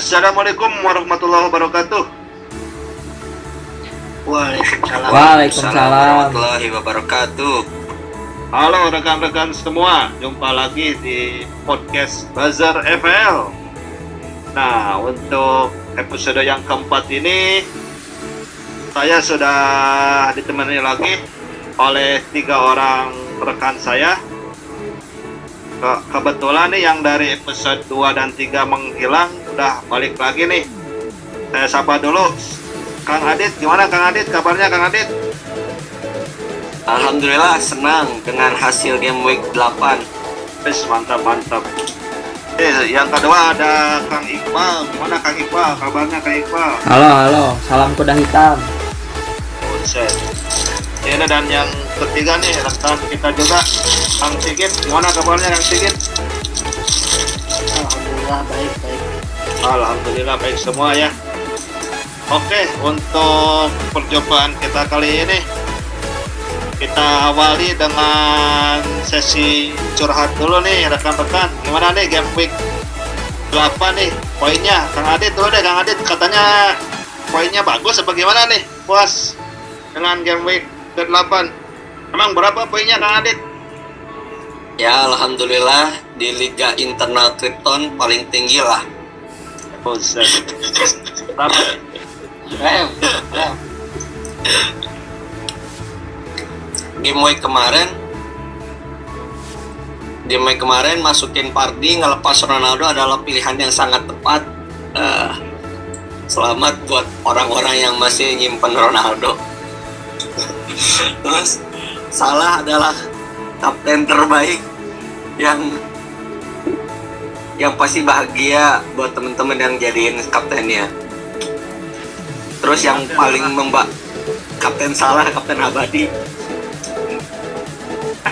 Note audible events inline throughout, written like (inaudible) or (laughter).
Assalamualaikum warahmatullahi wabarakatuh. Waalaikumsalam. Waalaikumsalam. warahmatullahi wabarakatuh. Halo rekan-rekan semua, jumpa lagi di podcast Bazar FL. Nah, untuk episode yang keempat ini, saya sudah ditemani lagi oleh tiga orang rekan saya. Ke- Kebetulan nih yang dari episode 2 dan 3 menghilang, udah balik lagi nih. Saya sapa dulu, Kang Adit, gimana Kang Adit? Kabarnya Kang Adit? Alhamdulillah senang dengan hasil game week 8. Wes mantap mantap. Eh, yang kedua ada Kang Iqbal. Gimana Kang Iqbal? Kabarnya Kang Iqbal? Halo, halo. Salam kuda hitam. Buset. Ini dan yang ketiga nih rekan kita juga Kang Sigit. Gimana kabarnya Kang Sigit? Alhamdulillah baik baik. Alhamdulillah baik semua ya. Oke, untuk perjumpaan kita kali ini kita awali dengan sesi curhat dulu nih rekan-rekan. Gimana nih game week 8 nih poinnya? Kang Adit dulu deh Kang Adit katanya poinnya bagus apa gimana nih? Puas dengan game week ke-8. Emang berapa poinnya Kang Adit? Ya alhamdulillah di Liga Internal Krypton paling tinggi lah. Buset. Berapa? Game week kemarin Game week kemarin masukin Pardi ngelepas Ronaldo adalah pilihan yang sangat tepat. Eh, selamat buat orang-orang yang masih nyimpen Ronaldo. (laughs) Terus Salah adalah kapten terbaik yang yang pasti bahagia buat temen-temen yang jadiin kaptennya. Terus yang paling membak kapten salah kapten abadi.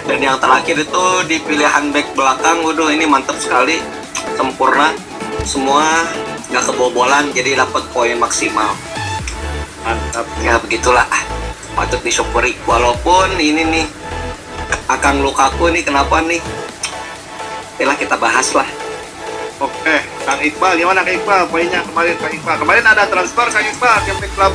Dan yang terakhir itu di pilihan back belakang, waduh ini mantap sekali, sempurna, semua nggak kebobolan, jadi dapat poin maksimal. Mantap. Ya begitulah, patut disyukuri. Walaupun ini nih akan Lukaku nih kenapa nih? Yalah kita bahas lah. Oke, Kang Iqbal gimana Kang Iqbal? Poinnya kemarin Kang Iqbal. Kemarin ada transfer Kang Iqbal game week 8.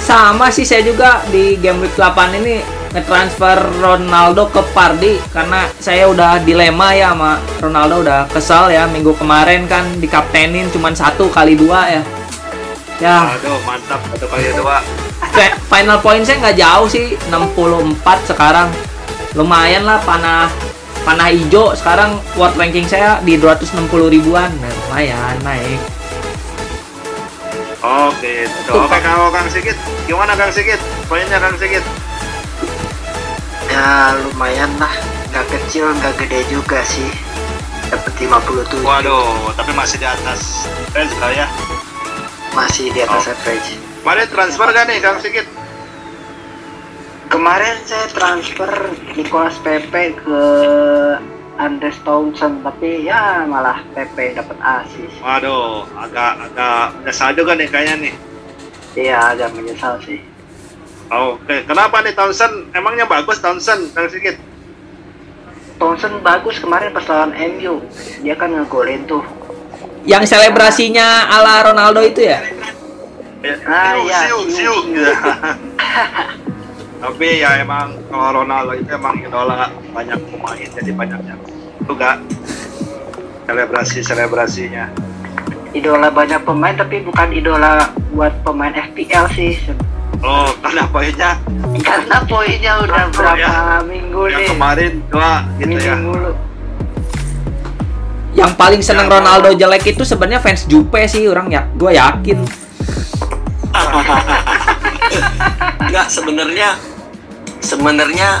Sama sih saya juga di game week 8 ini ngetransfer Ronaldo ke Pardi karena saya udah dilema ya sama Ronaldo udah kesal ya minggu kemarin kan dikaptenin cuman satu kali dua ya. Ya, Aduh, mantap satu kali dua. Final point saya nggak jauh sih 64 sekarang lumayan lah panah panah hijau sekarang world ranking saya di 260 ribuan nah, lumayan naik Oke, gitu. Oke, kalau Kang Sigit, gimana Kang Sigit? Poinnya Kang Sigit. Ya lumayan lah, nggak kecil nggak gede juga sih. Dapat 57 Waduh, tapi masih di atas range lah ya. masih di atas Oh. average. Kemarin transfer gak nih Kang Sigit? Kemarin saya transfer Nicolas Pepe ke Andres Townsend tapi ya malah Pepe dapat asis. Waduh, agak agak menyesal juga nih kayaknya nih. Iya agak menyesal sih. Oke, kenapa nih Townsend? Emangnya bagus Townsend, Kang Sigit? Townsend bagus kemarin pas lawan MU. Dia kan ngegolin tuh. yang selebrasinya ala Ronaldo itu ya Ah, siu, iya, siu, siu, siu. siu. (laughs) Tapi ya emang kalau Ronaldo itu emang idola banyak pemain, jadi banyak yang juga selebrasi selebrasinya. Idola banyak pemain tapi bukan idola buat pemain FPL sih. Oh, karena poinnya Karena poinnya udah Oh, berapa ya. minggu yang nih. kemarin dua gitu Minggu ya. mulu. yang paling seneng Ya, Ronaldo jelek itu sebenarnya fans Jupe sih orang ya gue yakin (laughs) Enggak sebenarnya sebenarnya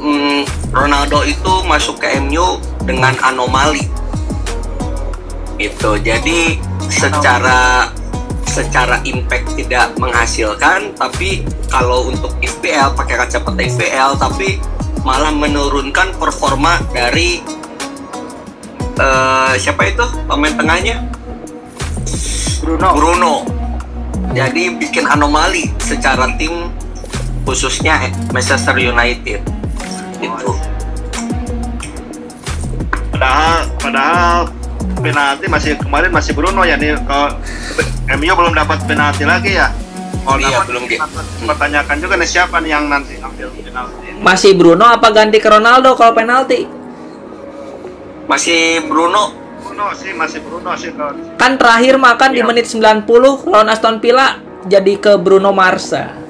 mm, Ronaldo itu masuk ke MU dengan anomali. Itu. Jadi secara secara impact tidak menghasilkan tapi kalau untuk FPL pakai kacamata FPL tapi malah menurunkan performa dari eh, siapa itu pemain tengahnya Bruno. Bruno. Jadi bikin anomali secara tim khususnya Manchester United. Itu. Padahal padahal penalti masih kemarin masih Bruno ya nih kalau MU belum dapat penalti lagi ya. Kalau Iya, dapat, belum, Ki. Pertanyakan juga nih siapa nih yang nanti ambil penalti. Masih Bruno apa ganti ke Ronaldo kalau penalti? Masih Bruno Bruno sih masih Bruno sih kalau Kan terakhir makan di Iya. menit 90 lawan Aston Villa jadi ke Bruno Marsa.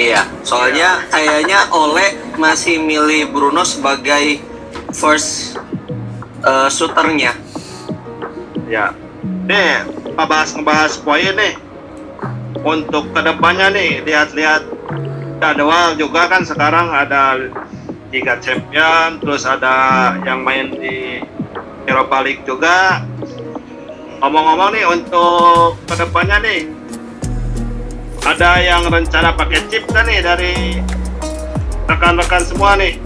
Iya, soalnya kayaknya Ole masih milih Bruno sebagai first uh, shooternya. ya. Nih, kita bahas ngebahas poin nih. Untuk ke depannya nih, lihat-lihat jadwal juga kan sekarang ada Liga Champion, terus ada yang main di Europa League juga. Ngomong-ngomong nih untuk ke depannya nih, ada yang rencana pakai chip kan nih dari rekan-rekan semua nih.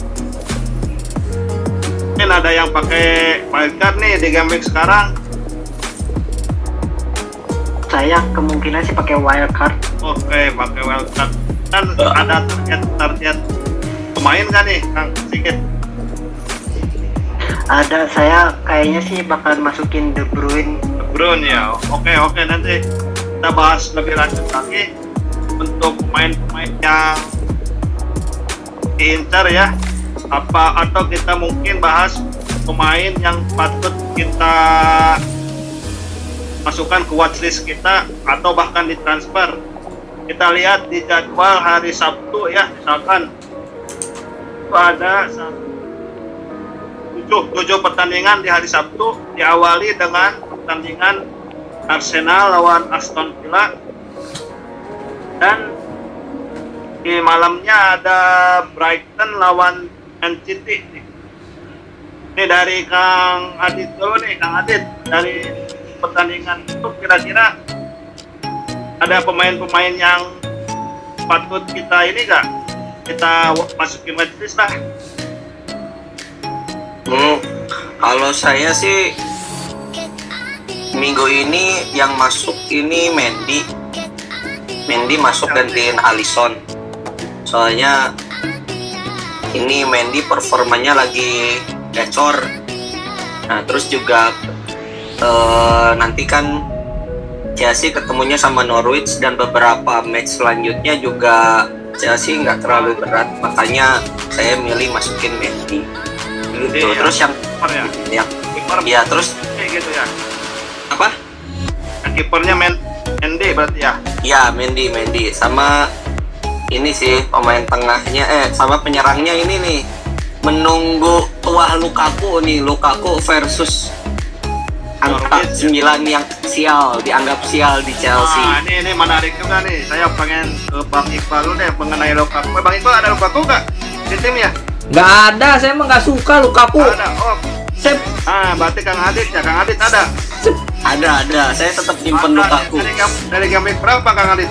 Mungkin ada yang pakai wildcard nih di game week sekarang. Saya kemungkinan sih pakai wildcard. Oke, pakai wildcard. Dan ada target target pemain kan nih, Kang sedikit. Ada saya kayaknya sih bakal masukin De Bruyne. De Bruyne ya. Oke, oke nanti kita bahas lebih lanjut lagi untuk pemain-pemain yang diincar ya. Apa atau kita mungkin bahas pemain yang patut kita masukkan ke watchlist kita atau bahkan ditransfer. Kita lihat di jadwal hari Sabtu ya, misalkan itu ada tujuh, tujuh pertandingan di hari Sabtu diawali dengan pertandingan Arsenal lawan Aston Villa dan di malamnya ada Brighton lawan Man City. Ini dari Kang Adit dulu nih, Kang Adit dari pertandingan itu kira-kira ada pemain-pemain yang patut kita ini gak kita masukin watchlist lah Hmm, kalau saya sih minggu ini yang masuk ini Mendy. Mendy masuk gantiin Alisson. Soalnya ini Mendy performanya lagi gacor. Nah, terus juga eh, nanti kan Chelsea ketemunya sama Norwich dan beberapa match selanjutnya juga Chelsea nggak terlalu berat, makanya saya milih masukin Mendy. Gitu. Iya. Terus yang ya kiper ya terus kayak gitu ya apa? kipernya men ND berarti ya Ya Mendy Mendy sama ini sih pemain tengahnya eh sama penyerangnya ini nih menunggu tuah Lukaku nih Lukaku versus angka Norwich. 9 yang sial dianggap sial di Chelsea. Nah, ini ini menarik juga nih. Saya pengen ke Bang Iqbal deh mengenai Lukaku. Eh, Bang Iqbal ada Lukaku nggak di tim ya? Nggak ada, saya emang nggak suka Lukaku. Ada. Oh, Saya ah berarti Kang Adit ya. Kang Adit ada. Ada ada saya tetap nyimpen. Lukaku. Dari game dari game week berapa Kang Adit?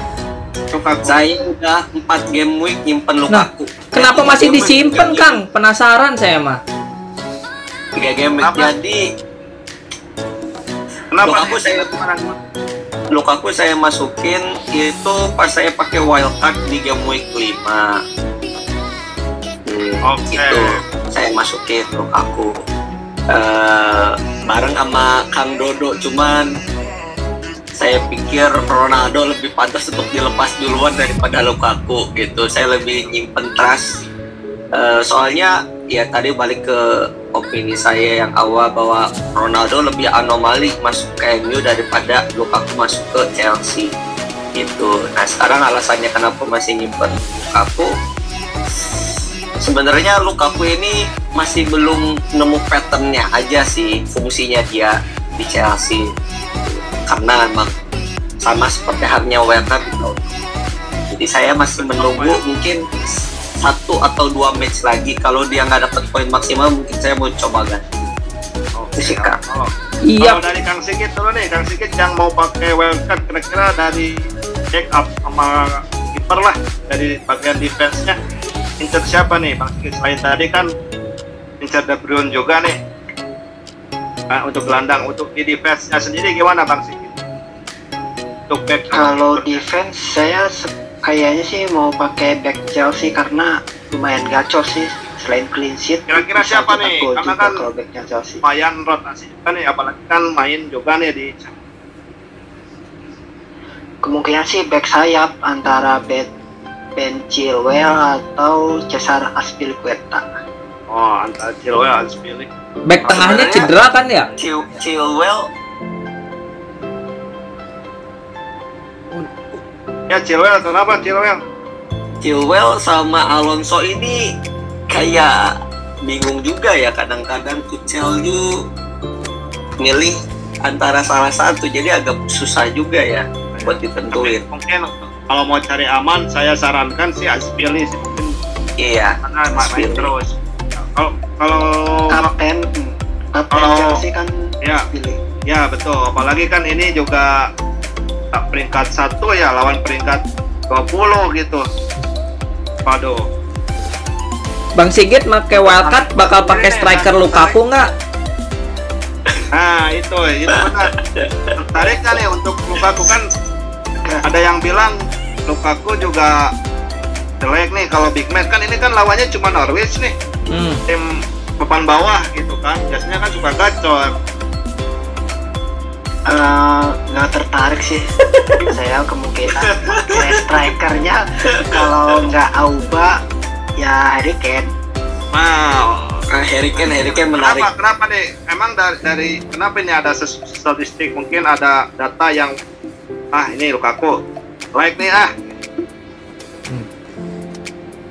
Lukaku. Saya udah 4 game week nyimpen Nah, Lukaku. kenapa Eh, masih disimpan, Kang? Penasaran saya mah. Tiga game week Kenapa? jadi Kenapa? Lukaku saya Lukaku saya masukin itu pas saya pakai wildcard di game week 5 hmm, Oke. gitu saya masukin Lukaku Eh, bareng sama Kang Dodo cuman saya pikir Ronaldo lebih pantas untuk dilepas duluan daripada Lukaku gitu. Saya lebih nyimpen trust. Eh, soalnya ya tadi balik ke opini saya yang awal bahwa Ronaldo lebih anomali masuk ke MU daripada Lukaku masuk ke Chelsea gitu. Nah sekarang alasannya kenapa masih nyimpen Lukaku sebenarnya Lukaku ini masih belum nemu patternnya aja sih fungsinya dia di Chelsea karena emang sama seperti halnya Werner gitu. Jadi saya masih menunggu mungkin satu atau dua match lagi kalau dia nggak dapat poin maksimal mungkin saya mau coba ganti. Oke. Sih, Kang. Oh. Iya, Kalau dari Kang Sigit dulu nih, Kang Sigit yang mau pakai wildcard kira-kira dari check up sama kiper lah dari bagian defense-nya. Incer siapa nih Bang? Selain tadi kan Incer De Bruyne juga nih. Nah, untuk gelandang, untuk di defense-nya sendiri gimana Bang Sigit? Untuk back Kalau defense saya kayaknya sih mau pakai back Chelsea karena lumayan gacor sih selain clean sheet Kira-kira siapa nih? Karena kan- kalau backnya Chelsea lumayan rotasi juga nih apalagi kan main juga nih di kemungkinan sih back sayap antara Ben Ben Chilwell atau Cesar Azpilicueta? Oh antara Chilwell dan Spilling Back tengahnya cedera kan ya? Chil- Chilwell ya Chilwell kenapa Chilwell Chilwell sama Alonso ini kayak bingung juga ya kadang-kadang Tuchel ju milih antara salah satu jadi agak susah juga ya buat ditentuin. mungkin kalau mau cari aman saya sarankan sih Aspili sih mungkin iya karena main, Aspili. terus. Kalau kalau kapten Kalau- Chelsea kan ya pilih. Ya betul. Apalagi kan ini juga peringkat satu ya lawan peringkat 20 gitu. Waduh. Bang Sigit pakai wildcard bakal pakai striker Lukaku nggak? Nah itu itu benar. Tertarik kan nih untuk Lukaku kan. Ada yang bilang Lukaku juga jelek nih. Kalau big match kan ini kan lawannya cuma Norwich nih. Hmm. tim papan bawah gitu kan. Biasanya kan suka gacor. Eh, nggak tertarik sih. (laughs) Saya kemungkinan pakai strikernya kalau nggak Auba ya Harry Kane. Nah nah, Harry Kane Harry Kane menarik. kenapa kenapa nih? Emang dari, dari kenapa ini ada statistik? Mungkin ada data yang ah ini Lukaku like nih ah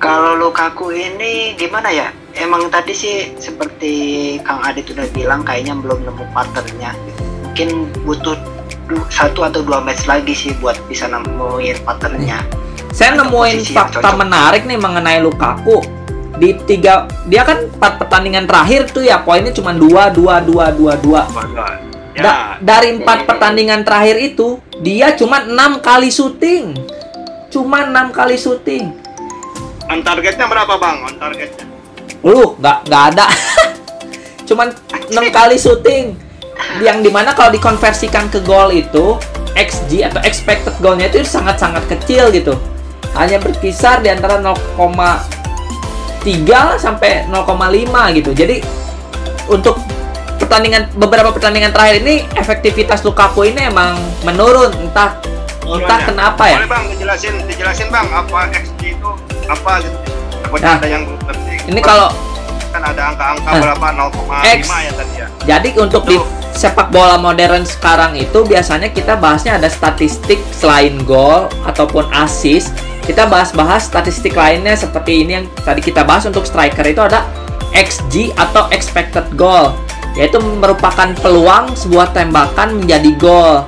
Kalau Lukaku ini gimana ya? Emang tadi sih seperti Kang Adit udah bilang kayaknya belum nemu patternnya. Mungkin butuh satu atau dua match lagi sih buat bisa nemuin patternnya. Saya Ada nemuin fakta menarik nih mengenai Lukaku. Di tiga dia kan empat pertandingan terakhir tuh ya poinnya cuma dua dua dua dua dua. Ya Da- dari empat pertandingan terakhir itu dia cuma enam kali syuting. Cuma enam kali syuting. on targetnya berapa bang on targetnya Lu nggak nggak ada. (laughs) Cuman enam kali syuting. Yang di mana kalau dikonversikan ke gol itu XG atau expected goalnya itu sangat-sangat kecil gitu. Hanya berkisar di antara 0,3 sampai 0,5 gitu. Jadi untuk pertandingan beberapa pertandingan terakhir ini efektivitas Lukaku ini emang menurun entah entah Gimana? kenapa ya. boleh bang dijelasin dijelasin bang apa XG itu apa gitu Takutnya Nah, ada yang Ini kalau kan ada angka-angka Nah, berapa 0,5 X. ya tadi ya Jadi untuk di Tuh. sepak bola modern sekarang itu biasanya kita bahasnya ada statistik selain gol ataupun assist. Kita bahas-bahas statistik lainnya seperti ini yang tadi kita bahas untuk striker itu ada XG atau expected goal, yaitu merupakan peluang sebuah tembakan menjadi gol.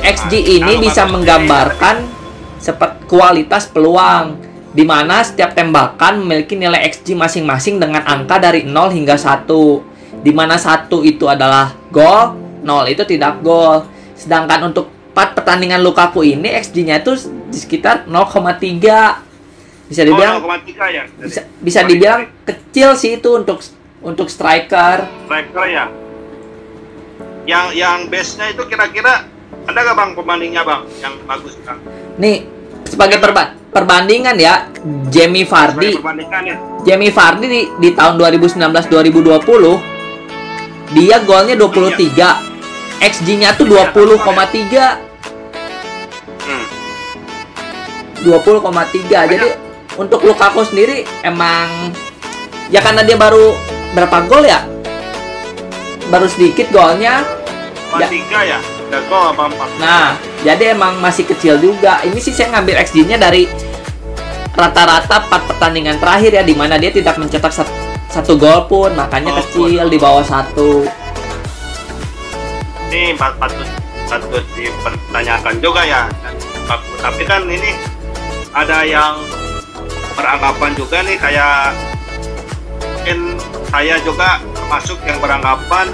XG Nah, ini bisa menggambarkan seperti kualitas peluang di mana setiap tembakan memiliki nilai XG masing-masing dengan angka dari 0 hingga 1 di mana 1 itu adalah gol 0 itu tidak gol. Sedangkan untuk 4 pertandingan Lukaku ini XG-nya itu di sekitar 0,3 bisa dibilang oh, 0,3 ya? bisa, bisa dibilang kecil sih itu untuk untuk striker. Striker ya. Yang yang base nya itu kira-kira ada gak bang pembandingnya bang yang bagus bang? Nih sebagai perba- perbandingan ya Jamie Vardy. Perbandingan ya. Jamie Vardy di, di tahun 2019-2020 dia golnya 23 XG-nya tuh 20,3 hmm. 20,3 jadi untuk Lukaku sendiri emang ya karena dia baru berapa gol ya? Baru sedikit golnya. Ya. 3 ya? Gol apa empat. Nah jadi emang masih kecil juga. Ini sih saya ngambil XG-nya dari rata-rata 4 pertandingan terakhir ya di mana dia tidak mencetak sat- satu gol pun. Makanya Oh, kecil pun. di bawah satu. Ini pat- patut patut dipertanyakan juga ya. Tapi kan ini ada yang beranggapan juga nih kayak mungkin saya juga termasuk yang beranggapan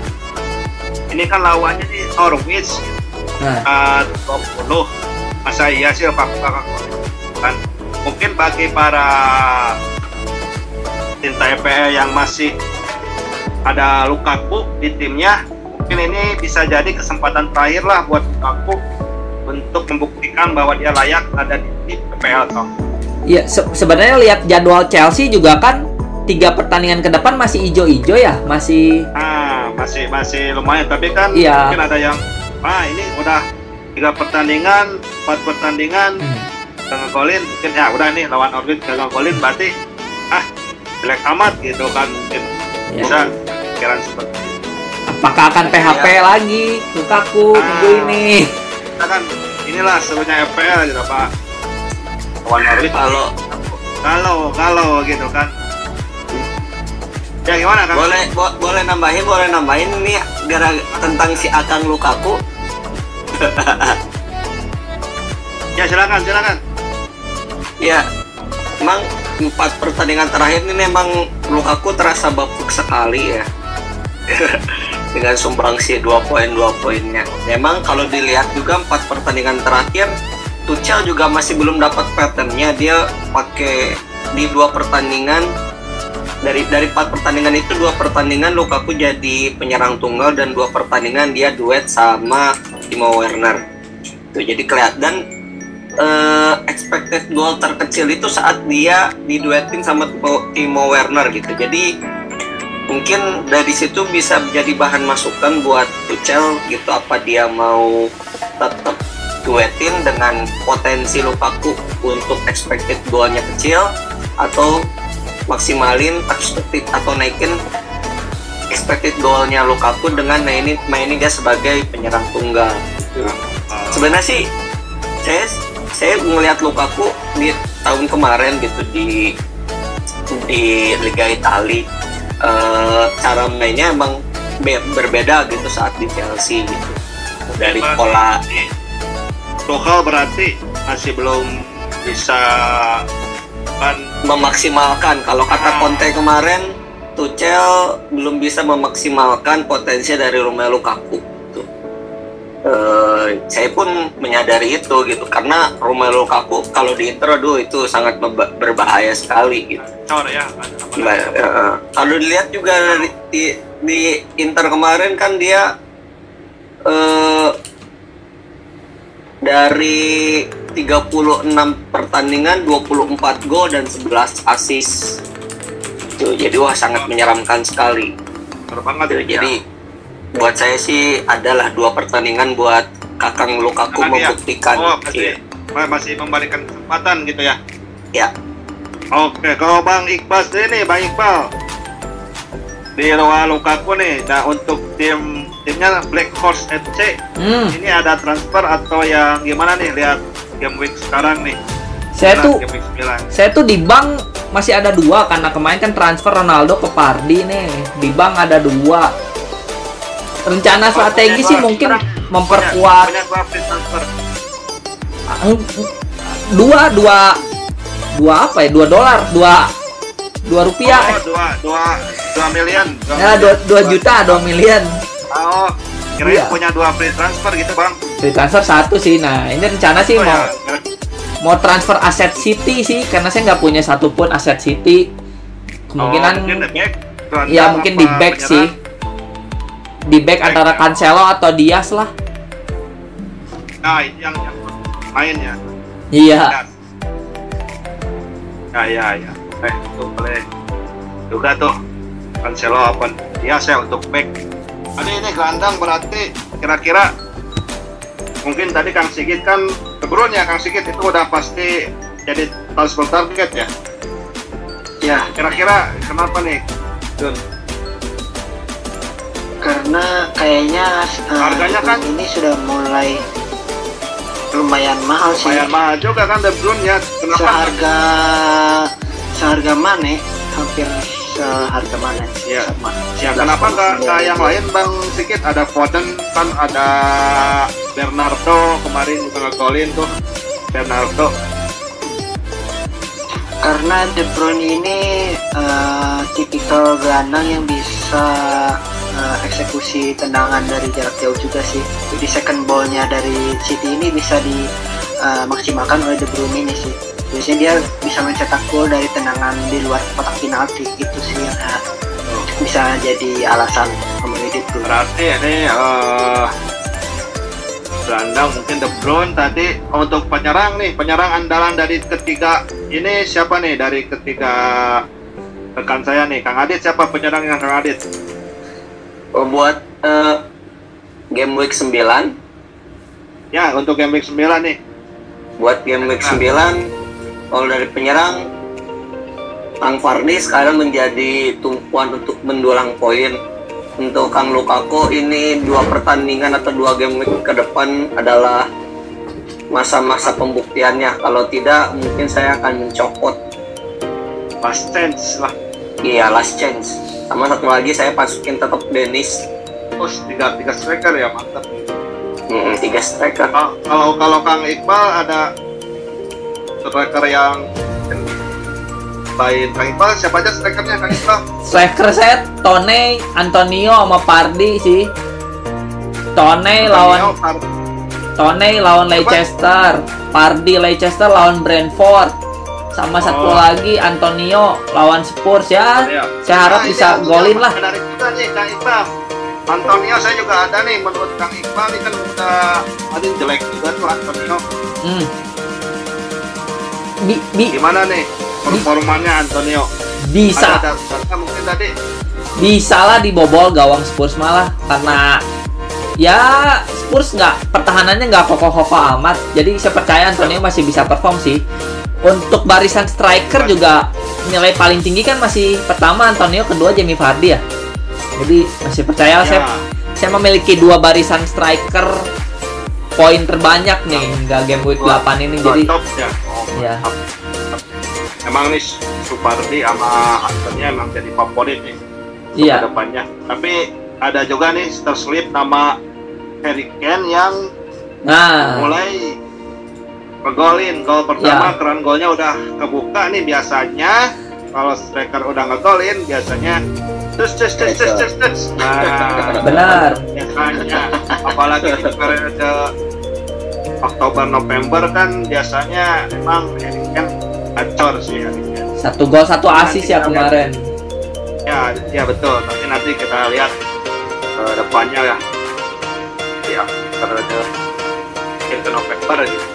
ini kan lawannya di Norwich. Nah. Uh, 20 masa iya sih fakta kan mungkin bagi para cinta EPL yang masih ada Lukaku di timnya mungkin ini bisa jadi kesempatan terakhir lah buat Lukaku untuk membuktikan bahwa dia layak ada di tim EPL toh. Iya, se- sebenarnya lihat jadwal Chelsea juga kan tiga pertandingan ke depan masih ijo-ijo ya, masih Ah, masih masih lumayan tapi kan Iya. mungkin ada yang ah ini udah tiga pertandingan, empat pertandingan hmm, nggak ngegolin mungkin ya udah nih lawan Orbit gak ngegolin berarti ah jelek amat gitu kan mungkin ya. bisa pikiran seperti itu. apakah akan PHP lagi Lukaku Ah. minggu ini? Kita kan inilah sebenarnya FPL gitu Pak. Lawan Orbit Kalau kalau kalau gitu kan. Ya gimana kan? boleh bo- boleh nambahin boleh nambahin. Ini gara tentang si Akang Lukaku. Ya silakan silakan. ya emang empat pertandingan terakhir ini memang Lukaku terasa bapuk sekali ya. (laughs) Dengan sumbangsi dua poin dua poinnya. Memang kalau dilihat juga empat pertandingan terakhir Tuchel juga masih belum dapat patternnya. Dia pakai di dua pertandingan dari dari empat pertandingan itu dua pertandingan Lukaku jadi penyerang tunggal dan dua pertandingan dia duet sama Timo Werner tuh jadi kelihatan eh, expected goal terkecil itu saat dia diduetin sama Timo, Timo Werner gitu. Jadi mungkin dari situ bisa menjadi bahan masukan buat Tuchel gitu apa dia mau tetap duetin dengan potensi Lukaku untuk expected goalnya kecil atau maksimalin expected atau naikin expected goalnya Lukaku dengan mainin mainin dia sebagai penyerang tunggal. gitu sebenarnya sih saya saya melihat Lukaku di tahun kemarin gitu di di Liga Italia eh, cara mainnya emang be- berbeda gitu saat di Chelsea gitu dari pola Tuchel berarti masih belum bisa kan memaksimalkan kalau kata Ah. Conte kemarin Tuchel belum bisa memaksimalkan potensi dari Romelu Lukaku gitu. Eh, saya pun menyadari itu gitu karena Romelu Lukaku kalau di Inter aduh itu sangat berbahaya sekali gitu. cor ya Nah, eh, kalau dilihat juga dari di, di Inter kemarin kan dia eh, dari 36 pertandingan 24 gol dan 11 assist. Tuh, jadi wah sangat menyeramkan sekali. Banget ya. jadi buat saya sih adalah dua pertandingan buat Kakang Lukaku Lagi ya? membuktikan. oh masih Iya. ma- masih memberikan kesempatan gitu ya Ya. oke kalau Bang Iqbal sendiri nih Bang Iqbal di luar Lukaku nih nah untuk tim timnya Black Horse FC Hmm, ini ada transfer atau yang gimana nih lihat game week sekarang nih. Saya tuh game week 9 saya tuh di bank masih ada dua karena kemarin kan transfer Ronaldo ke Pardi nih. Di bank ada dua. Rencana strategi sih mungkin memperkuat. dua dua dua apa ya? Dua dolar dua dua rupiah. Oh, dua dua dua miliar. Ya dua, dua juta dua miliar. Oh kirain Iya. punya dua free transfer gitu bang. Free transfer satu sih. Nah ini rencana sih oh, mau ya. mau transfer aset City sih karena saya nggak punya satupun aset City. Kemungkinan oh, mungkin back ya mungkin di back penyerang? sih. di back Back antara ya. Cancelo atau Diaz lah. Nah yang yang main ya? Iya. Ya ya ya eh itu boleh. Juga tuh Cancelo apa dia saya untuk back ada ini gelandang berarti kira-kira mungkin tadi Kang Sigit kan keberuan ya Kang Sigit itu udah pasti jadi transfer target ya? Ya, kira-kira kenapa nih Dun? karena kayaknya eh, Harganya kan- ini sudah mulai lumayan mahal sih. lumayan mahal juga kan De Bruyne ya? Kenapa? Seharga seharga Mane hampir seharga Mane Iya. sama. ya kenapa nggak nggak yang lain Bang Sigit ada Foden kan ada Bernardo kemarin juga ngegolin tuh Bernardo Karena De Bruyne ini eh, tipikal gelandang yang bisa eh, eksekusi tendangan dari jarak jauh juga sih. Jadi second ballnya dari City ini bisa dimaksimalkan oleh De Bruyne ini sih. Biasanya dia bisa mencetak gol dari tendangan di luar kotak penalti itu sih yang eh, bisa jadi alasan De Bruyne. berarti ini eh gelandang mungkin De Bruyne tadi untuk penyerang nih penyerang andalan dari ketiga ini siapa nih dari ketiga rekan saya nih, Kang Adit siapa penyerangnya Kang Adit? Oh, buat eh, game week 9 Ya, untuk game week 9 nih. buat game week 9 kalau dari penyerang Kang Fardi sekarang menjadi tumpuan untuk mendulang poin. Untuk Kang Lukaku ini dua pertandingan atau dua game week ke depan adalah masa-masa pembuktiannya. Kalau tidak mungkin saya akan mencopot. Last chance lah. iya last chance. Sama satu lagi saya masukin tetap Dennis. Terus tiga tiga striker ya mantap. Mm, tiga striker. Kalau kalau Kang Iqbal ada striker yang lain Kang Iqbal siapa aja strikernya Kang Iqbal? Striker saya Tone, Antonio sama Pardi sih. Tone lawan Antonio, Par- Tone lawan Leicester, Pardi Leicester lawan Brentford. Sama satu Oh. lagi Antonio lawan Spurs ya. Iya. Saya harap Nah, bisa golin lah. Menarik juga nih Kang Iqbal. Antonio saya juga ada nih menurut Kang Iqbal ini kan udah ada jelek juga tuh Antonio. Hmm. Bi, bi, Gimana nih? Performanya Antonio? bisa. Ada mungkin tadi. bisa lah dibobol gawang Spurs malah karena ya Spurs nggak pertahanannya nggak kokoh-kokoh amat. Jadi saya percaya Antonio masih bisa perform sih. Untuk barisan striker juga nilai paling tinggi kan masih pertama Antonio kedua Jamie Vardy ya. Jadi masih percaya saya Ya, saya memiliki dua barisan striker poin terbanyak nih hingga game week 8 ini jadi top ya. Oh, Ya. Emang nih Supardi sama Antonio emang jadi favorit nih Iya. ke depannya. Tapi ada juga nih terselip nama Harry Kane yang nah mulai ngegolin gol pertama Ya. keran golnya udah kebuka nih biasanya kalau striker udah ngegolin biasanya terus terus terus terus terus terus. Nah. Benar. Biasanya apalagi di periode Oktober November kan biasanya emang Kane acor sih Harry Kane satu gol satu asis ya kemarin. Ya ya betul. Tapi nanti kita lihat ke depannya ya. Ya periode ke November gitu.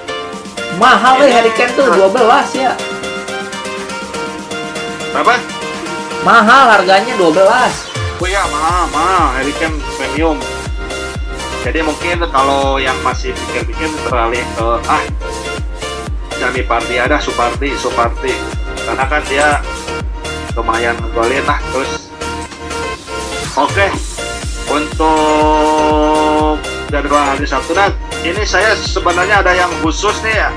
Mahal ya Harry Kane tuh 12 ya. Berapa? Mahal harganya 12 Oh iya, mahal, mahal. Harry Kane premium. Jadi mungkin kalau yang masih pikir-pikir beralih ke ah Jami Parti ada Suparti, Suparti. Karena kan dia lumayan ngegolin lah terus. Oke, untuk jadwal hari Sabtu dan ini saya sebenarnya ada yang khusus nih ya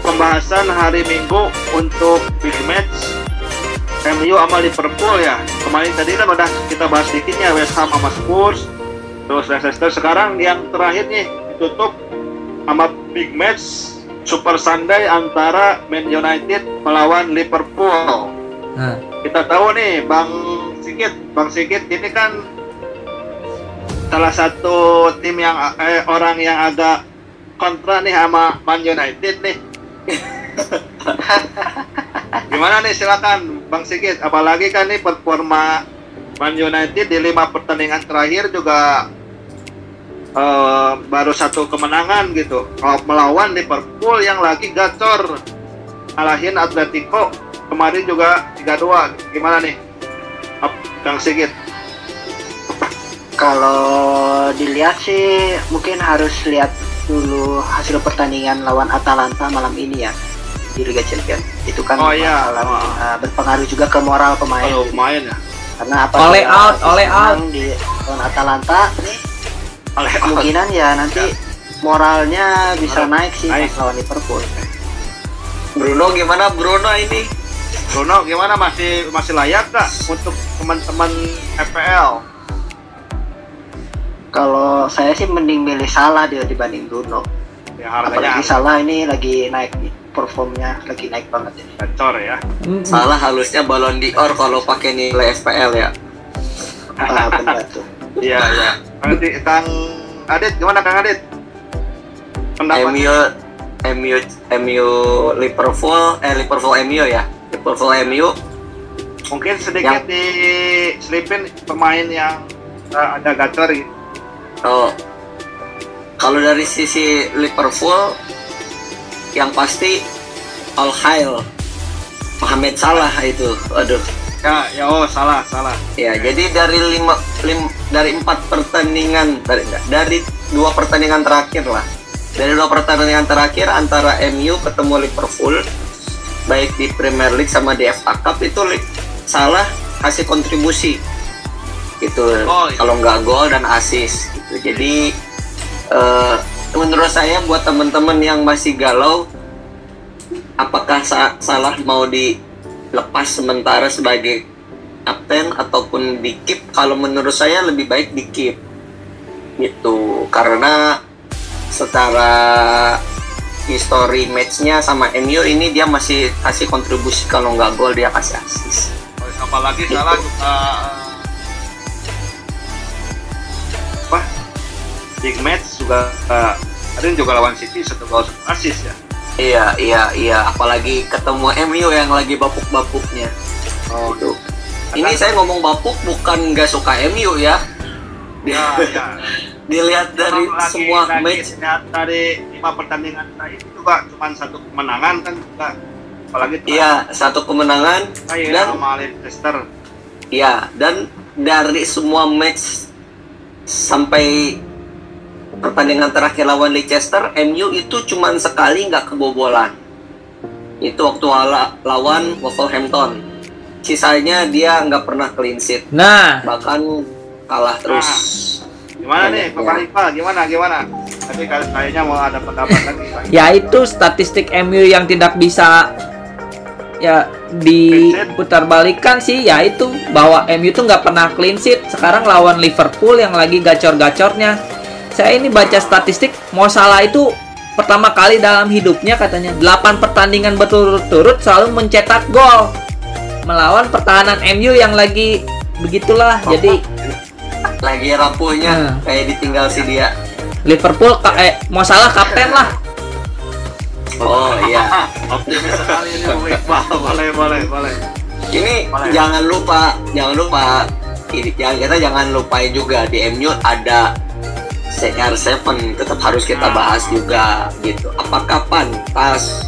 pembahasan hari Minggu untuk big match MU sama Liverpool ya. Kemarin tadi kan udah kita bahas dikitnya West Ham sama Spurs. Terus Leicester sekarang yang terakhir nih ditutup sama big match Super Sunday antara Man United melawan Liverpool. Nah, kita tahu nih Bang Sigit Bang Sigit ini kan salah satu tim yang eh, orang yang agak kontra nih sama Man United nih. (laughs) Gimana nih silakan Bang Sigit apalagi kan nih performa Man United di lima pertandingan terakhir juga eh, baru satu kemenangan gitu. Oh, melawan Liverpool yang lagi gacor ngalahin Atletico kemarin juga 3-2 gimana nih Bang Sigit? Kalau dilihat sih mungkin harus lihat dulu hasil pertandingan lawan Atalanta malam ini ya di Liga Champions. Itu kan Oh, iya. Oh. uh, berpengaruh juga ke moral pemain. pemain ya Karena apa? Oleh out, oleh out. di lawan Atalanta nih oleh kemungkinan ya nanti moralnya bisa Moral naik sih naik. pas lawan Liverpool. Bruno gimana Bruno ini Bruno gimana masih masih layak gak untuk teman-teman FPL Kalau saya sih mending milih Salah dia dibanding Bruno. ya harganya Apalagi Salah ini lagi naik nih, performnya lagi naik banget ini. gacor ya. Mm, salah halusnya balon dior kalau pakai nilai FPL ya. Ah, benar tuh. (laughs) iya iya. Nanti Kang Adit gimana Kang Adit? Pendapat? MU MU MU Liverpool eh Liverpool MU ya. Liverpool MU mungkin sedikit Yang- diselipin pemain yang uh, ada gacor gitu. Oh, kalau dari sisi Liverpool, yang pasti Al Hail, Mohamed Salah itu, aduh, Ya, ya oh salah, salah. Ya, jadi dari lima, lim, dari empat pertandingan dari dari dua pertandingan terakhir lah. Dari dua pertandingan terakhir antara MU ketemu Liverpool baik di Premier League sama di FA Cup itu salah kasih kontribusi gitu Oh, iya. kalau nggak gol dan assist gitu. Jadi eh, menurut saya buat teman-teman yang masih galau apakah sa- salah mau dilepas sementara sebagai kapten ataupun di keep kalau menurut saya lebih baik di keep gitu. Karena secara history matchnya sama MU ini dia masih kasih kontribusi. Kalau nggak gol dia kasih assist. Apalagi salah juga Big match juga uh, kemarin juga lawan City satu gol satu assist ya. iya iya iya. Apalagi ketemu MU yang lagi bapuk-bapuknya. Oh, gitu. ini saya ngomong bapuk bukan nggak suka MU ya. Ya, (laughs) ya. dilihat dari lagi- semua lagi match. lihat dari lima pertandingan tadi itu juga cuma satu kemenangan kan juga apalagi iya satu kemenangan dan sama Leicester. Ya, dan dari semua match sampai pertandingan terakhir lawan Leicester, MU itu cuma sekali nggak kebobolan. Itu waktu ala- lawan Wolverhampton. Sisanya dia nggak pernah clean sheet, Nah, bahkan kalah terus. gimana Banyak, nih Bapak ya. Iqbal gimana gimana tapi kalau kayaknya mau ada pendapat lagi Pak. ya itu statistik MU yang tidak bisa ya diputar balikan sih ya itu bahwa MU tuh nggak pernah clean sheet sekarang lawan Liverpool yang lagi gacor-gacornya saya ini baca statistik mau salah itu pertama kali dalam hidupnya katanya 8 pertandingan berturut-turut selalu mencetak gol melawan pertahanan MU yang lagi begitulah jadi Lagi rapuhnya Nah. kayak ditinggal si dia. Liverpool ka- eh, mau salah kapten lah Oh iya. optimis sekali ini boleh boleh boleh Ini Boleh. jangan lupa, jangan lupa, ini jangan kita jangan lupain juga di MU ada CR7 tetap harus kita Ah. bahas juga gitu. Apakah pantas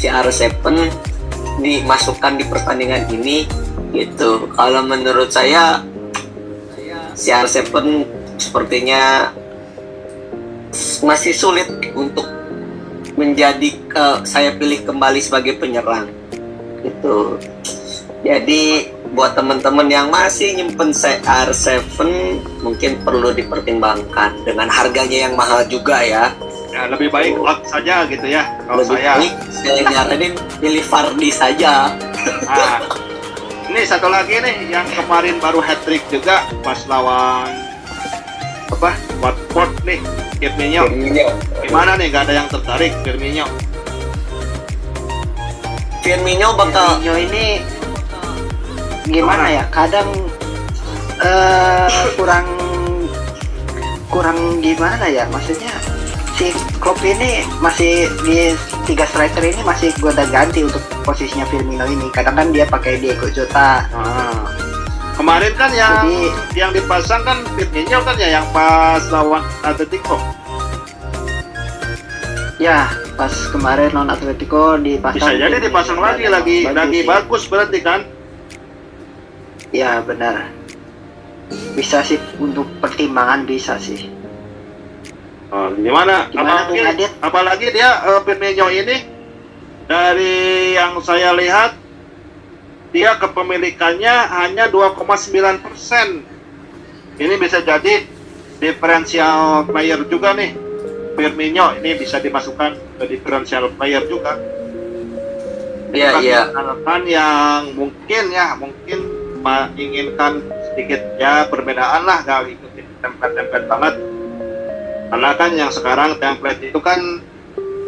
CR7 dimasukkan di pertandingan ini gitu? Kalau menurut saya CR7 sepertinya masih sulit untuk menjadi ke saya pilih kembali sebagai penyerang gitu jadi buat teman-teman yang masih nyimpen CR7 mungkin perlu dipertimbangkan dengan harganya yang mahal juga ya. Ya lebih baik out saja gitu ya kalau lebih saya. baik saya nyaranin pilih Fardi saja. Nah, ini satu lagi nih yang kemarin baru hat trick juga pas lawan apa Watford nih Firmino. Gimana nih gak ada yang tertarik Firmino? Firmino bakal Firmino ini gimana ya kadang eh kurang kurang gimana ya maksudnya si Klopp ini masih di tiga striker ini masih gonta ganti untuk posisinya Firmino ini. Kadang kan dia pakai Diego Jota. Ah. kemarin kan yang Jadi- yang dipasang kan Firmino kan ya yang pas lawan Atletico. Ya pas kemarin non Atletico dipasang bisa jadi dipasang lagi lagi lagi bagus berarti kan ya benar bisa sih untuk pertimbangan bisa sih Oh, gimana? Gimana, apalagi, Bung Adit? apalagi dia eh, Firmino ini dari yang saya lihat dia kepemilikannya hanya 2,9 persen. Ini bisa jadi diferensial player juga nih. Firmino ini bisa dimasukkan ke diferensial player juga. Iya, Kan iya. Kan yang mungkin ya mungkin menginginkan sedikit ya perbedaan lah gak ikutin template-template banget karena kan yang sekarang template itu kan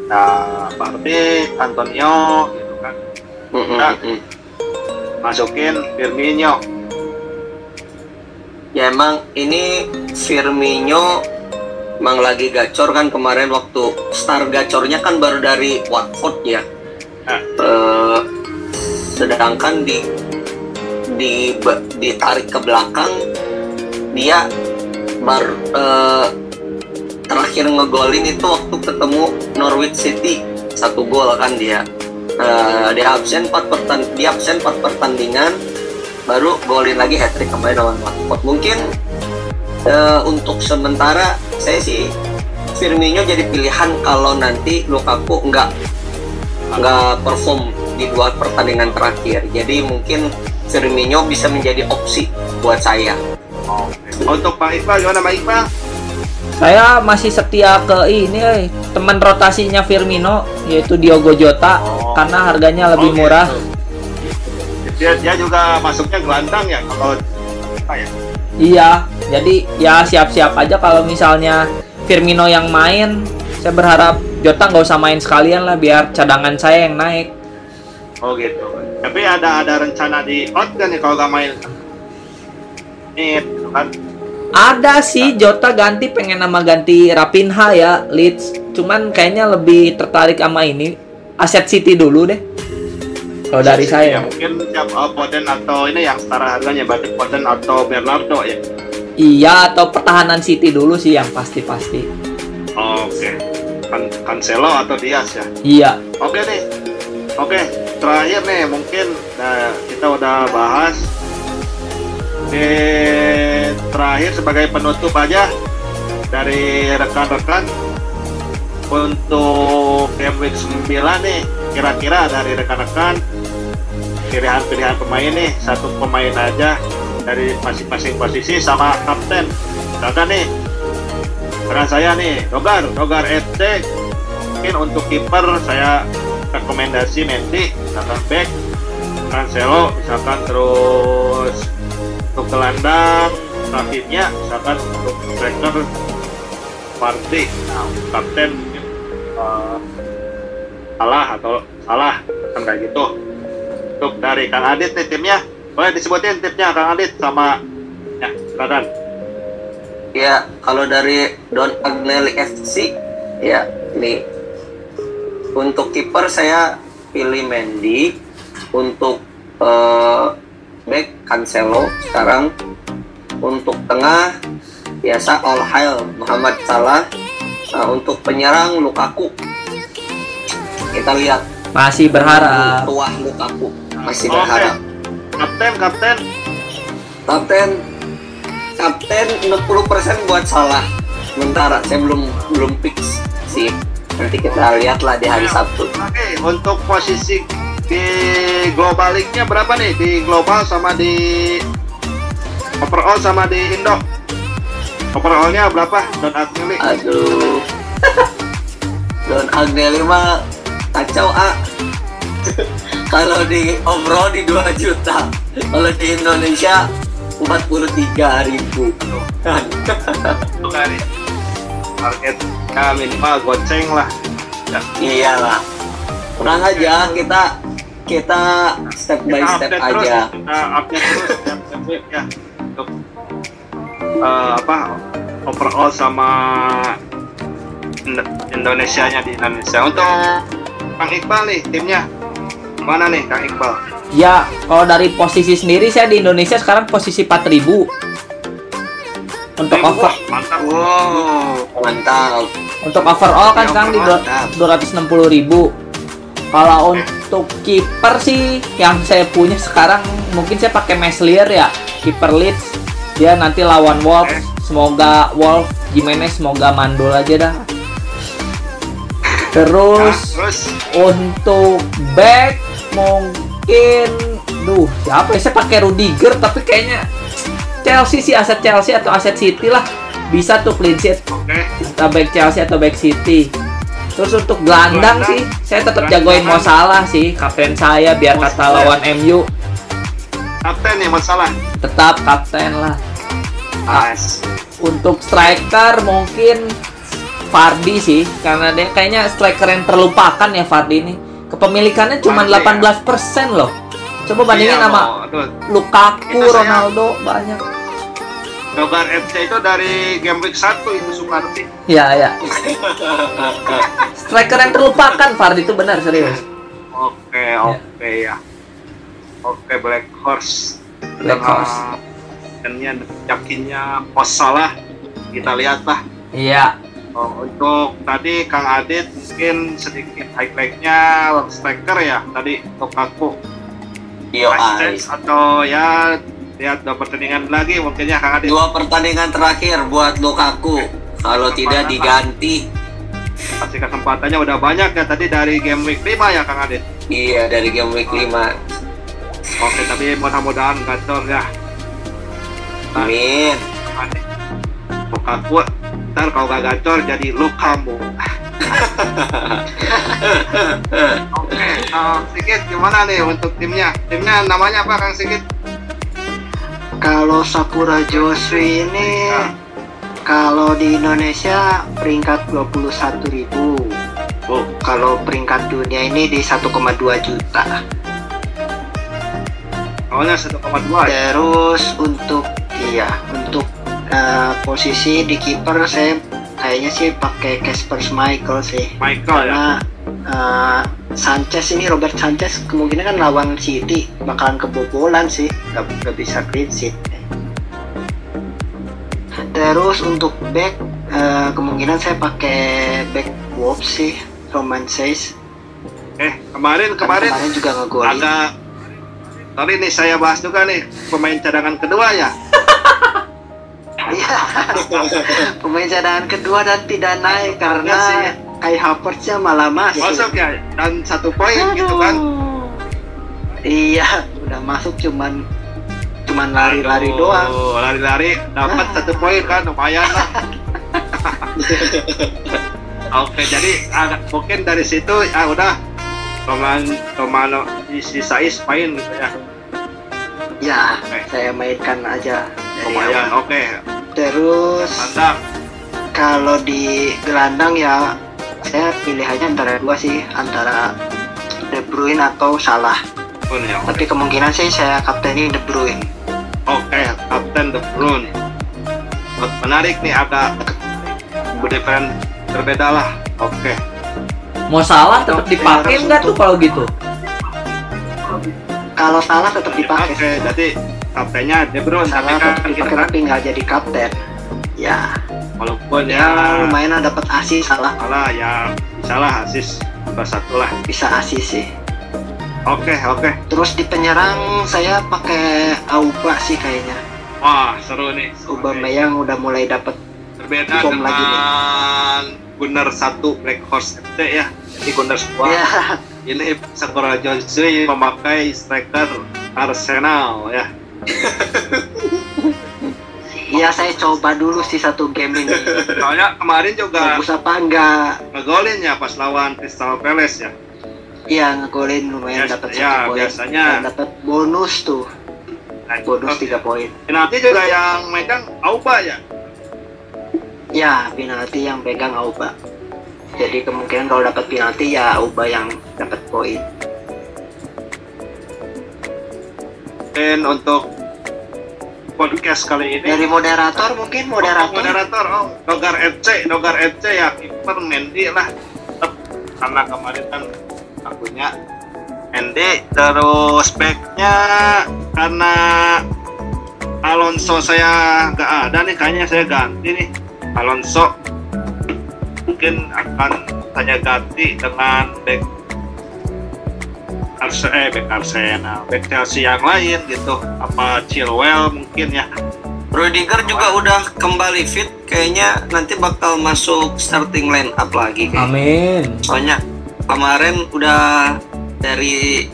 nah Partey, Antonio gitu kan mm, Nah. masukin Firmino Ya emang ini Firmino emang lagi gacor kan kemarin waktu star gacornya kan baru dari Watford ya. Ah. Eh, sedangkan di di ditarik ke belakang dia baru eh, terakhir ngegolin itu waktu ketemu Norwich City satu gol kan dia. Eh, dia absen 4 pertan dia absen 4 pertandingan baru golin lagi hat trick kembali lawan Watford mungkin eh, untuk sementara saya sih Firmino jadi pilihan kalau nanti Lukaku nggak nggak perform di dua pertandingan terakhir jadi mungkin Firmino bisa menjadi opsi buat saya Oke. Untuk Pak Iqbal gimana Pak Iqbal? Saya masih setia ke ini eh, teman rotasinya Firmino yaitu Diogo Jota Oh. karena harganya lebih Oh, murah. gitu. Dia, dia juga masuknya gelandang ya kalau apa ya? Iya, jadi ya siap-siap aja kalau misalnya Firmino yang main, saya berharap Jota nggak usah main sekalian lah biar cadangan saya yang naik. Oh gitu. Tapi ada ada rencana di out kan nih kalau nggak main? Nih, gitu kan? Ada sih Jota ganti pengen nama ganti Rapinha ya Leeds. Cuman kayaknya lebih tertarik sama ini aset City dulu deh. Kalau Oh, dari Ya, saya. mungkin siap uh, Foden atau ini yang setara harganya berarti Foden atau Bernardo ya. Iya atau pertahanan City dulu sih yang pasti-pasti. Oke. Kan Cancelo atau Diaz ya. Iya. Oke nih. Oke, terakhir nih mungkin nah, kita udah bahas. Di terakhir sebagai penutup aja dari rekan-rekan. Untuk game week 9 nih kira-kira dari rekan-rekan pilihan-pilihan pemain nih satu pemain aja dari masing-masing posisi sama kapten. Misalkan nih rekan saya nih Dogar Dogar FC mungkin untuk kiper saya rekomendasi Mendy misalkan back Cancelo misalkan terus untuk gelandang Rafinha misalkan untuk striker Partey. Nah untuk kapten mungkin eh, salah atau salah kan kayak gitu. Untuk dari Kang Adit nih timnya boleh disebutin timnya Kang Adit sama ya silakan. Ya, kalau dari Don Agnelli FC, ya ini untuk kiper saya pilih Mendy, untuk eh, back Cancelo sekarang, untuk tengah biasa All Hail Muhammad Salah, Nah, untuk penyerang Lukaku. Kita lihat Masih berharap. tuah Lukaku masih Oke. berharap. kapten kapten Kapten Kapten 60% buat salah. Sementara saya belum belum fix sih. Nanti kita lihat lah di hari Sabtu. Oke, untuk posisi di global league-nya berapa nih? Di global sama di overall sama di Indo? Overall-nya berapa? Don Agnelli? Aduh. (laughs) Don Agnelli mah kacau ah. (laughs) Kalau di overall di 2 juta. Kalau di Indonesia 43 ribu. Hari targetnya minimal goceng lah. Ya, Iyalah. Tenang aja kita kita step by kita step update terus, aja. kita update terus setiap setiap week ya. Untuk eh, apa overall sama Indonesia-nya di Indonesia. Untuk Kang Iqbal nih timnya mana nih Kang Iqbal? Ya, kalau dari posisi sendiri saya di Indonesia sekarang posisi 4000. Untuk Ribu, over mantap. Wow. Mantap. untuk overall kan Ya, sekarang di mantap. 260.000. Kalau untuk kiper sih yang saya punya sekarang mungkin saya pakai Meslier ya, kiper Leeds. Dia nanti lawan Wolves. Semoga Wolf Jimenez semoga mandul aja dah. Nah, Terus terus untuk back mungkin duh siapa ya saya pakai Rudiger tapi kayaknya Chelsea sih aset Chelsea atau aset City lah. Bisa tuh clean sheet. Oke. entah back Chelsea atau back City. Terus untuk gelandang, Gelandang. sih saya tetap jagoin Mo Salah sih. Kapten saya biar Mo kata lawan MU Kapten nih masalah. tetap kapten lah. Nice. untuk striker mungkin Fardi sih karena dia kayaknya striker yang terlupakan ya Fardi ini. Kepemilikannya cuma Fardi, 18% loh coba bandingin Iya, sama mau. Tuh, Lukaku, Itu saya- Ronaldo banyak. Dogar FC itu dari game week 1 itu Sukarti. Ya ya. (laughs) Striker yang terlupakan Fardi itu benar serius. Oke, oke ya. Oke, Black Horse. Black Horse. Dan yakinnya pos salah. Kita lihat lah. Iya. Oh, untuk tadi Kang Adit mungkin sedikit highlightnya striker ya tadi Lukaku Yo, ay. chance atau ya lihat dua pertandingan lagi mungkin ya Kang Adit. Dua pertandingan terakhir buat Lukaku. Kalau tidak diganti, Pasti kesempatannya udah banyak ya tadi dari game week 5 ya Kang Adit. iya dari game week 5. Oke, tapi mudah-mudahan gacor ya. Amin. Lukaku ntar kalau gak gacor jadi Lukamu. Oke, Kang Sigit gimana nih untuk timnya? Timnya namanya apa Kang Sigit? Kalau Sakura Josui ini Nah. kalau di Indonesia peringkat 21.000. Oh, Kalau peringkat dunia ini di 1,2 juta. awalnya 1,2 ya. Terus untuk iya, untuk eh, posisi di kiper saya kayaknya sih pakai Casper Schmeichel sih. Michael ya. Karena eh, Sanchez ini Robert Sanchez kemungkinan kan lawan City bakalan kebobolan sih, nggak nggak bisa clean sheet. Terus untuk back eh, kemungkinan saya pakai back Wolves sih, Roman Says. Eh, kemarin Kan kemarin kemarin juga ngegolin. agak Tadi nih saya bahas juga nih pemain cadangan kedua ya. (laughs) Iya. (laughs) Pemain cadangan kedua dan tidak naik karena sih. Kai Havertz-nya malah masuk. Masuk ya dan satu poin gitu kan. Iya, udah masuk cuman cuman lari-lari Aduh, doang. Lari-lari dapat satu poin kan lumayan lah. (laughs) Oke, jadi agak mungkin dari situ ya udah Roman Romano disisais main gitu ya. Ya, Oke. saya mainkan aja Lumayan, oke. Terus Mantap. kalau di gelandang ya saya pilihannya antara dua sih, antara De Bruyne atau Salah. Pun ya. Tapi kemungkinan sih saya kapteni De Bruyne. Oke, Kapten De Bruyne. Menarik nih agak berdiferen berbeda lah. Oke. Mau salah tetap dipakai nggak tuh kalau gitu? Kalau Salah tetap dipakai. Oke, jadi kaptennya Bruyne tapi Salah kan dipakai kan. tapi nggak jadi kapten. Ya, Walaupun ya ya lumayan dapat asis Salah salah ya salah asis salah satu lah. bisa asis sih. Oke, oke. Terus di penyerang saya pakai Auba sih kayaknya. Wah, seru nih. Aubameyang udah mulai dapat Berbeda form lagi nih. dengan Gunner 1 Black Horse FC ya. Jadi Gunner 2 ya ini Sakura Jonsui memakai striker Arsenal ya. Iya saya coba dulu sih satu game ini. Soalnya kemarin juga Bagus apa enggak? ngegolin ya pas lawan Crystal Palace ya. Iya ngegolin lumayan Bias- dapat ya, satu poin. biasanya. Dapat bonus tuh, Nah, bonus tiga poin. Penalti juga yang megang Auba ya. Ya penalti yang pegang Auba. Jadi kemungkinan kalau dapat penalti ya Auba yang dapat poin. Dan untuk podcast kali ini. Dari moderator mungkin Oh, moderator. moderator oh. Nogar FC Nogar FC ya kiper Mendy lah. Tetap karena kemarin kan akunya Mendy terus backnya karena Alonso saya nggak ada nih kayaknya saya ganti nih. Alonso mungkin akan saya ganti dengan back Arsenal, eh, back Arsenal, back Chelsea yang lain gitu, apa Chilwell mungkin ya. Rudiger juga udah kembali fit, kayaknya nanti bakal masuk starting line up lagi kayaknya. Amin. Soalnya kemarin udah dari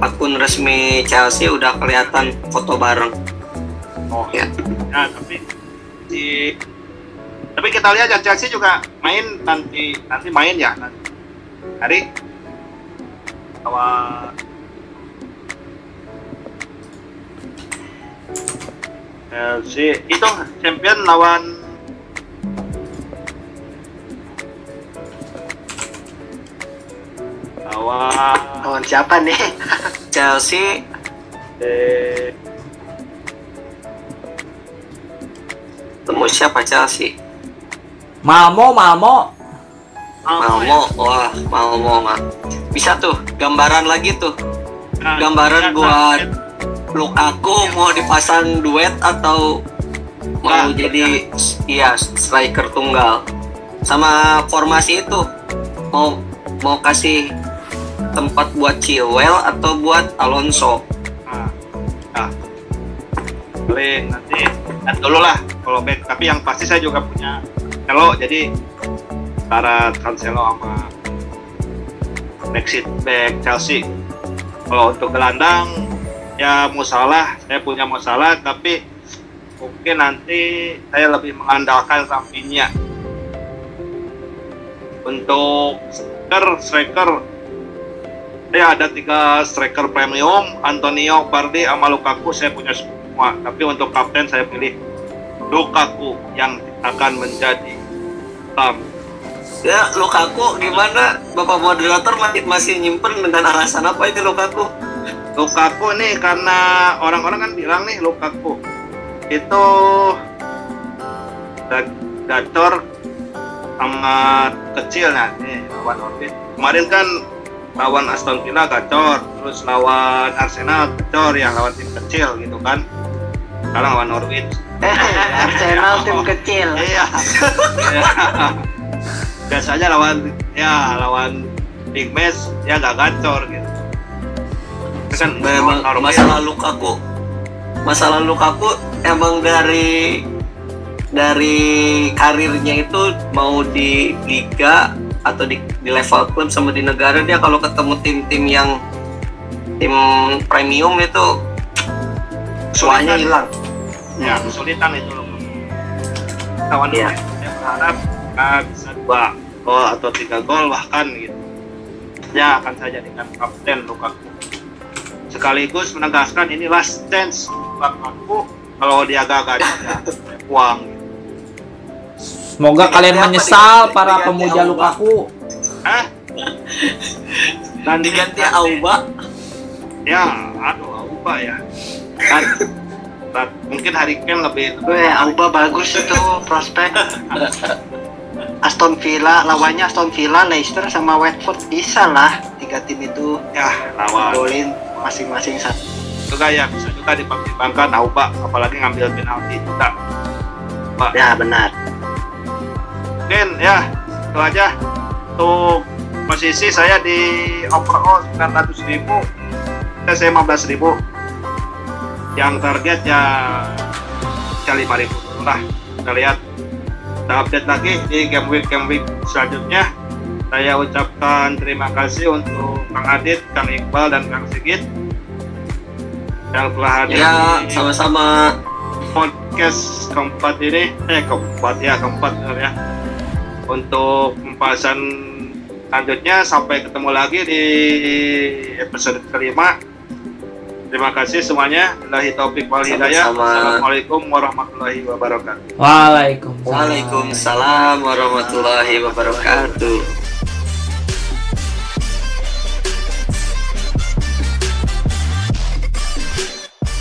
akun resmi Chelsea udah kelihatan foto bareng. Oh Ya. ya tapi di tapi kita lihat ya Chelsea juga main nanti nanti main ya nanti hari lawan Chelsea itu champion lawan lawan Lawan siapa nih? (laughs) Chelsea eh, temu siapa Chelsea? Malmo, Malmo. Malmo, wah Malmo mah. Bisa tuh gambaran lagi tuh. Nah, Gambaran nah, buat nah, Lukaku mau dipasang duet atau mau Nah, jadi iya striker tunggal. Sama formasi itu mau mau kasih tempat buat Chilwell atau buat Alonso. Nah, nah. paling nanti lihat dulu lah kalau back. Tapi yang pasti saya juga punya Cancelo, jadi antara Cancelo sama back seat back Chelsea. Kalau untuk gelandang ya Musalah, saya punya Musalah, tapi mungkin nanti saya lebih mengandalkan Rafinha untuk striker striker ya ada tiga striker premium Antonio Bardi sama Lukaku saya punya semua. Tapi untuk kapten saya pilih Lukaku yang akan menjadi Ya, Lukaku gimana? Bapak moderator masih masih nyimpen dengan alasan apa itu Lukaku? Lukaku nih karena orang-orang kan bilang nih Lukaku itu ga- gacor sama kecil nah nih lawan Norwich kemarin kan lawan Aston Villa gacor terus lawan Arsenal gacor ya lawan tim kecil gitu kan sekarang lawan Norwich (laughs) Arsenal tim (laughs) kecil. Iya. (laughs) biasanya lawan ya lawan big match ya gak gacor gitu Itu kan Memang masalah Lukaku. Masalah Lukaku emang dari dari karirnya itu mau di liga atau di, di level klub sama di negara dia kalau ketemu tim-tim yang tim premium itu Kesulitan. hilang. ya kesulitan itu lawan Iya. Norwich saya berharap ah, bisa dua gol atau tiga gol bahkan gitu ya akan saya jadikan kapten Lukaku sekaligus menegaskan ini last chance Lukaku kalau dia gagal ya uang Semoga Diganti kalian menyesal para pemuja. Lukaku. Hah? dan Diganti Auba ya aduh Auba ya kan Nah, mungkin hari Kane lebih Weh, Auba bagus itu prospek. (laughs) Aston Villa lawannya Aston Villa, Leicester sama Watford. Bisa lah tiga tim itu ya lawan. golin masing-masing satu. juga ya bisa juga dipertimbangkan. Auba apalagi ngambil penalti juga Pak Ya benar. mungkin ya itu aja. Untuk posisi saya di overall 900 ribu saya 15 ribu. Yang target ya ya 5 ribu. Lah kita lihat kita update lagi di game week game week selanjutnya. Saya ucapkan terima kasih untuk Kang Adit, Kang Iqbal, dan Kang Sigit. Yang telah hadir ya sama-sama. Podcast keempat ini. Eh keempat ya keempat ya. Untuk pembahasan selanjutnya sampai ketemu lagi di episode kelima terima kasih semuanya Billahi taufik wal hidayah. Assalamualaikum warahmatullahi wabarakatuh Waalaikumsalam. Waalaikumsalam warahmatullahi wabarakatuh